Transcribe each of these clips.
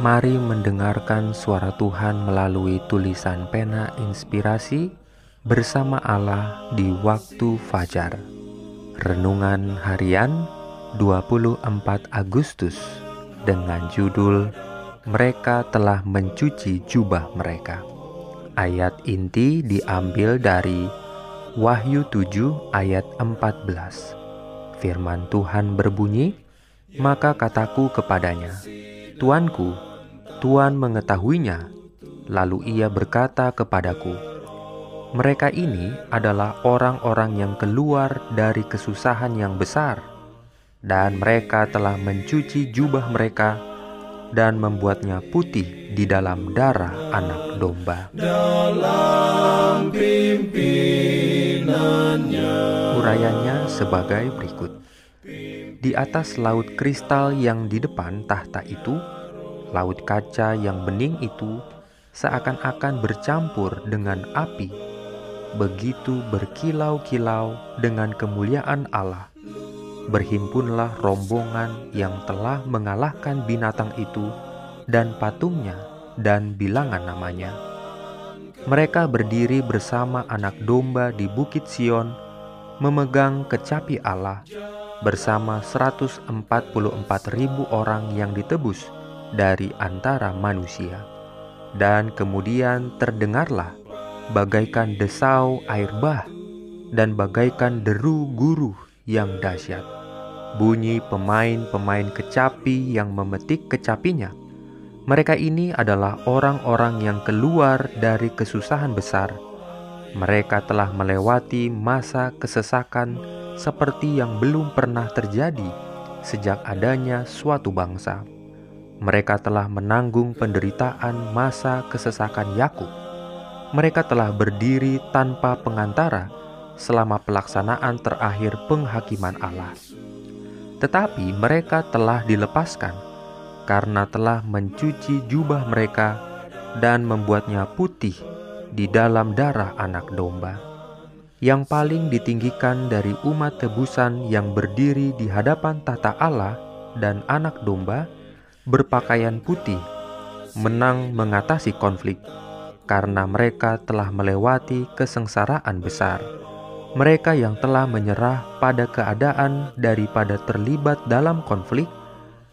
Mari mendengarkan suara Tuhan melalui tulisan pena inspirasi bersama Allah di waktu fajar. Renungan harian 24 Agustus dengan judul Mereka telah mencuci jubah mereka. Ayat inti diambil dari Wahyu 7 ayat 14. Firman Tuhan berbunyi, "Maka kataku kepadanya, Tuanku, Tuhan mengetahuinya, lalu ia berkata kepadaku, "Mereka ini adalah orang-orang yang keluar dari kesusahan yang besar, dan mereka telah mencuci jubah mereka dan membuatnya putih di dalam darah anak domba." Dalam pimpinannya Urayanya sebagai berikut. Di atas laut kristal yang di depan tahta itu, Laut kaca yang bening itu seakan-akan bercampur dengan api, begitu berkilau-kilau dengan kemuliaan Allah. Berhimpunlah rombongan yang telah mengalahkan binatang itu dan patungnya dan bilangan namanya. Mereka berdiri bersama anak domba di Bukit Sion, memegang kecapi Allah bersama 144 ribu orang yang ditebus dari antara manusia. Dan kemudian terdengarlah bagaikan desau air bah dan bagaikan deru guru yang dahsyat. Bunyi pemain-pemain kecapi yang memetik kecapinya. Mereka ini adalah orang-orang yang keluar dari kesusahan besar. Mereka telah melewati masa kesesakan seperti yang belum pernah terjadi sejak adanya suatu bangsa mereka telah menanggung penderitaan masa kesesakan Yakub. Mereka telah berdiri tanpa pengantara selama pelaksanaan terakhir penghakiman Allah. Tetapi mereka telah dilepaskan karena telah mencuci jubah mereka dan membuatnya putih di dalam darah anak domba. Yang paling ditinggikan dari umat tebusan yang berdiri di hadapan tata Allah dan anak domba berpakaian putih menang mengatasi konflik karena mereka telah melewati kesengsaraan besar. Mereka yang telah menyerah pada keadaan daripada terlibat dalam konflik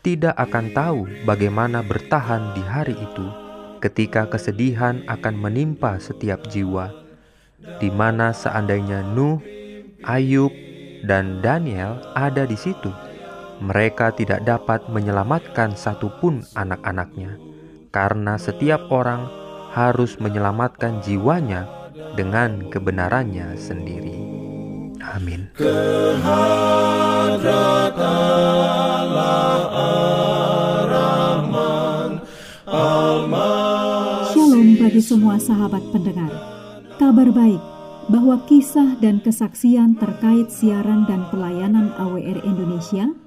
tidak akan tahu bagaimana bertahan di hari itu ketika kesedihan akan menimpa setiap jiwa, di mana seandainya Nuh, Ayub, dan Daniel ada di situ mereka tidak dapat menyelamatkan satupun anak-anaknya, karena setiap orang harus menyelamatkan jiwanya dengan kebenarannya sendiri. Amin. Shalom bagi semua sahabat pendengar. Kabar baik bahwa kisah dan kesaksian terkait siaran dan pelayanan AWR Indonesia –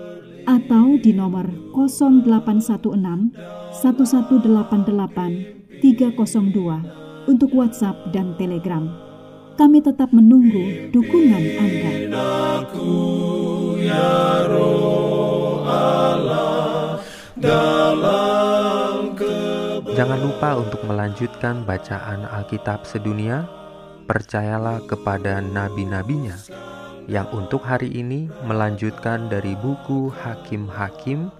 atau di nomor 0816 1188 302 untuk WhatsApp dan Telegram. Kami tetap menunggu dukungan Anda. Jangan lupa untuk melanjutkan bacaan Alkitab sedunia. Percayalah kepada nabi-nabinya yang untuk hari ini melanjutkan dari buku Hakim-Hakim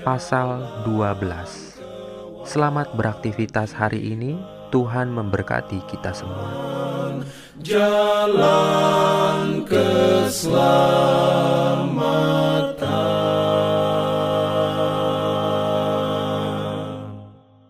pasal 12. Selamat beraktivitas hari ini. Tuhan memberkati kita semua. Jalan